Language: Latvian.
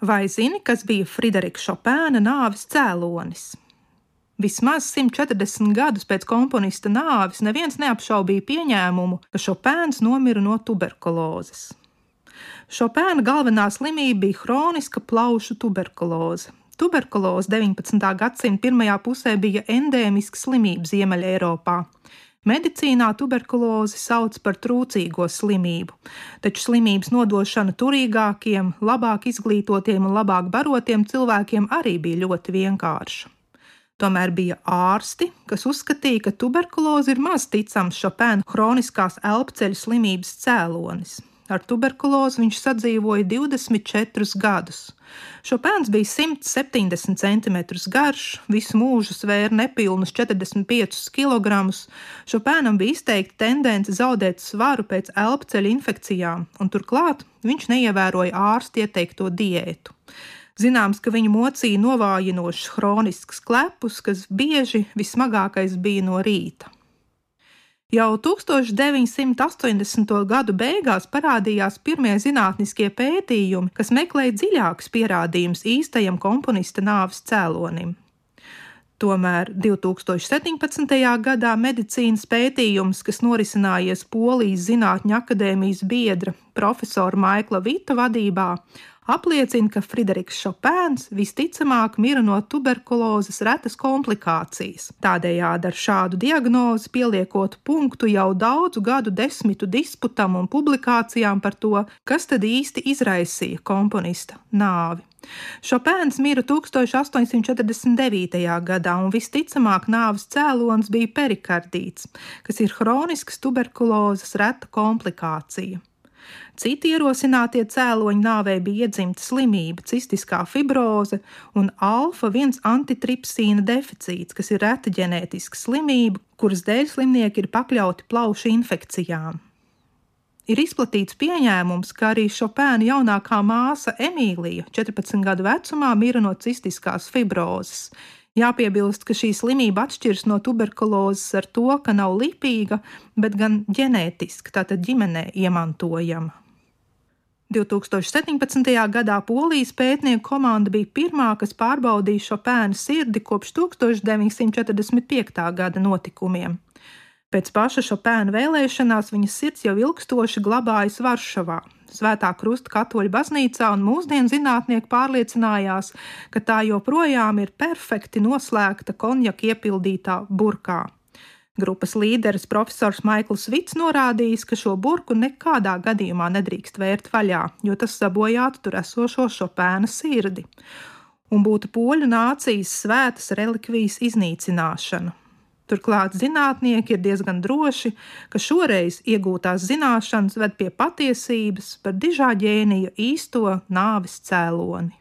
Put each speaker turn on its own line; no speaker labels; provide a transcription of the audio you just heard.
Vai zini, kas bija Friderika Šopēna nāves cēlonis? Vismaz 140 gadus pēc komponista nāves neviens neapšaubīja pieņēmumu, ka Šopēns nomira no tuberkulozes. Šopēna galvenā slimība bija hroniska plaušu tuberkuloze. Tuberkuloze 19. gadsimta pirmajā pusē bija endēmiska slimība Ziemeļ Eiropā. Medicīnā tuberkulozi sauc par trūcīgo slimību, taču slimības nodošana turīgākiem, labāk izglītotiem un labāk barotiem cilvēkiem arī bija ļoti vienkārša. Tomēr bija ārsti, kas uzskatīja, ka tuberkuloze ir maz ticams Šopēna hroniskās elpceļu slimības cēlonis. Ar tuberkulozi viņš sadzīvoja 24 gadus. Šopēns bija 170 cm garš, visu mūžu svēra nepilnus 45 kg. Šopēnam bija izteikta tendence zaudēt svaru pēc elpceļa infekcijām, un turklāt viņš neievēroja ārsta ieteikto diētu. Zināms, ka viņu mocīja novājinošs hronisks klepus, kas bieži vismagākais bija no rīta. Jau 1980. gadu beigās parādījās pirmie zinātniskie pētījumi, kas meklēja dziļākus pierādījumus īstajam komponista nāves cēlonim. Tomēr 2017. gadā medicīnas pētījums, kas norisinājies Polijas Zinātņu akadēmijas biedra profesora Maikla Vita vadībā, apliecina, ka Frideriks Šopēns visticamāk mira no tuberkulozes retas komplikācijas. Tādējādi ar šādu diagnozi pieliekot punktu jau daudzu gadu desmitu disputam un publikācijām par to, kas tad īsti izraisīja komponista nāvi. Šopēns mira 1849. gadā, un visticamāk nāves cēlonis bija perikardīts, kas ir hronisks tuberkulozes reta komplikācija. Citi ierosinātie cēloņi nāvei bija iedzimta slimība, cistiskā fibroze un alfa-1 antitripsīna deficīts, kas ir reta ģenētiska slimība, kuras dēļ slimnieki ir pakļauti plaušu infekcijām. Ir izplatīts pieņēmums, ka arī Šopēna jaunākā māsa Emīlija 14 gadu vecumā mira no cistiskās fibrozes, Jāpiebilst, ka šī slimība atšķiras no tuberkulozes ar to, ka nav lipīga, bet gan ģenētiski, tātad ģimenē iemantojama. 2017. gadā Polijas pētnieku komanda bija pirmā, kas pārbaudīja šo pēnu sirdi kopš 1945. gada notikumiem. Pēc paša Šopēna vēlēšanās viņas sirds jau ilgstoši glabājas Varšavā, Svētā Krusta katoļu baznīcā, un mūsdienu zinātnieki pārliecinājās, ka tā joprojām ir perfekti noslēgta konjaka iepildītā burkā. Grupas līderis profesors Maikls Vits norādījis, ka šo burku nekādā gadījumā nedrīkst vērt vaļā, jo tas sabojātu tur esošo Šopēna sirdi un būtu poļu nācijas svētas relikvijas iznīcināšana. Turklāt zinātnieki ir diezgan droši, ka šoreiz iegūtās zināšanas ved pie patiesības par dižā ģēnija īsto nāves cēloni.